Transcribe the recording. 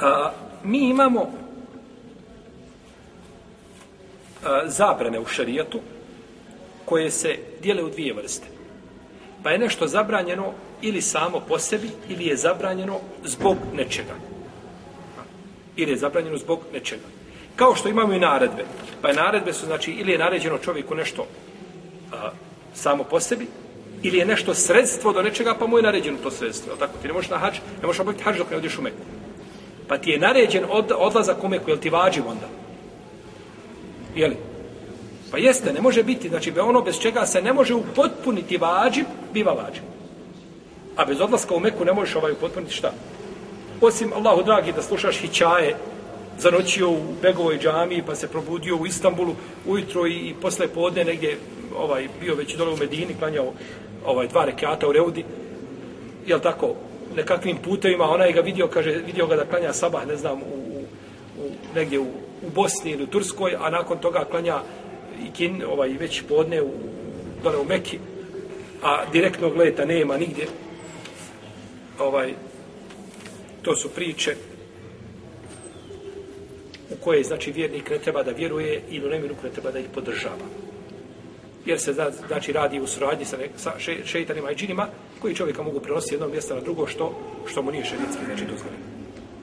A, mi imamo a, zabrane u šarijatu koje se dijele u dvije vrste. Pa je nešto zabranjeno ili samo po sebi ili je zabranjeno zbog nečega. Ili je zabranjeno zbog nečega. Kao što imamo i naredbe. Pa je naredbe su, znači, ili je naređeno čovjeku nešto a, samo po sebi, ili je nešto sredstvo do nečega, pa mu je naređeno to sredstvo. Tako? Ti ne možeš na hač, ne možeš obaviti hač dok ne odiš u Meku. Pa ti je naređen od, odlazak u Meku, jel ti vađiv onda? Jeli? Pa jeste, ne može biti, znači be ono bez čega se ne može upotpuniti vađiv, biva vađiv. A bez odlaska u Meku ne možeš ovaj upotpuniti šta? Osim, Allahu dragi, da slušaš hićaje, zanoćio u Begovoj džamiji, pa se probudio u Istanbulu ujutro i, i posle podne negdje ovaj bio već dole u Medini, klanjao ovaj dva rekata u Reudi. Jel tako? Nekakvim putevima, onaj ga vidio, kaže, vidio ga da klanja sabah, ne znam, u, u, u negdje u, u Bosni ili u Turskoj, a nakon toga klanja i kin, ovaj, već podne u, dole u Meki, a direktnog leta nema nigdje. Ovaj, to su priče u koje, znači, vjernik ne treba da vjeruje i u neminu ne treba da ih podržava. Jer se, znači, radi u suradnji sa, sa šeitanima i džinima koji čovjeka mogu prenositi jednog mjesta na drugo što, što mu nije šeritski, znači, dozvoljeno.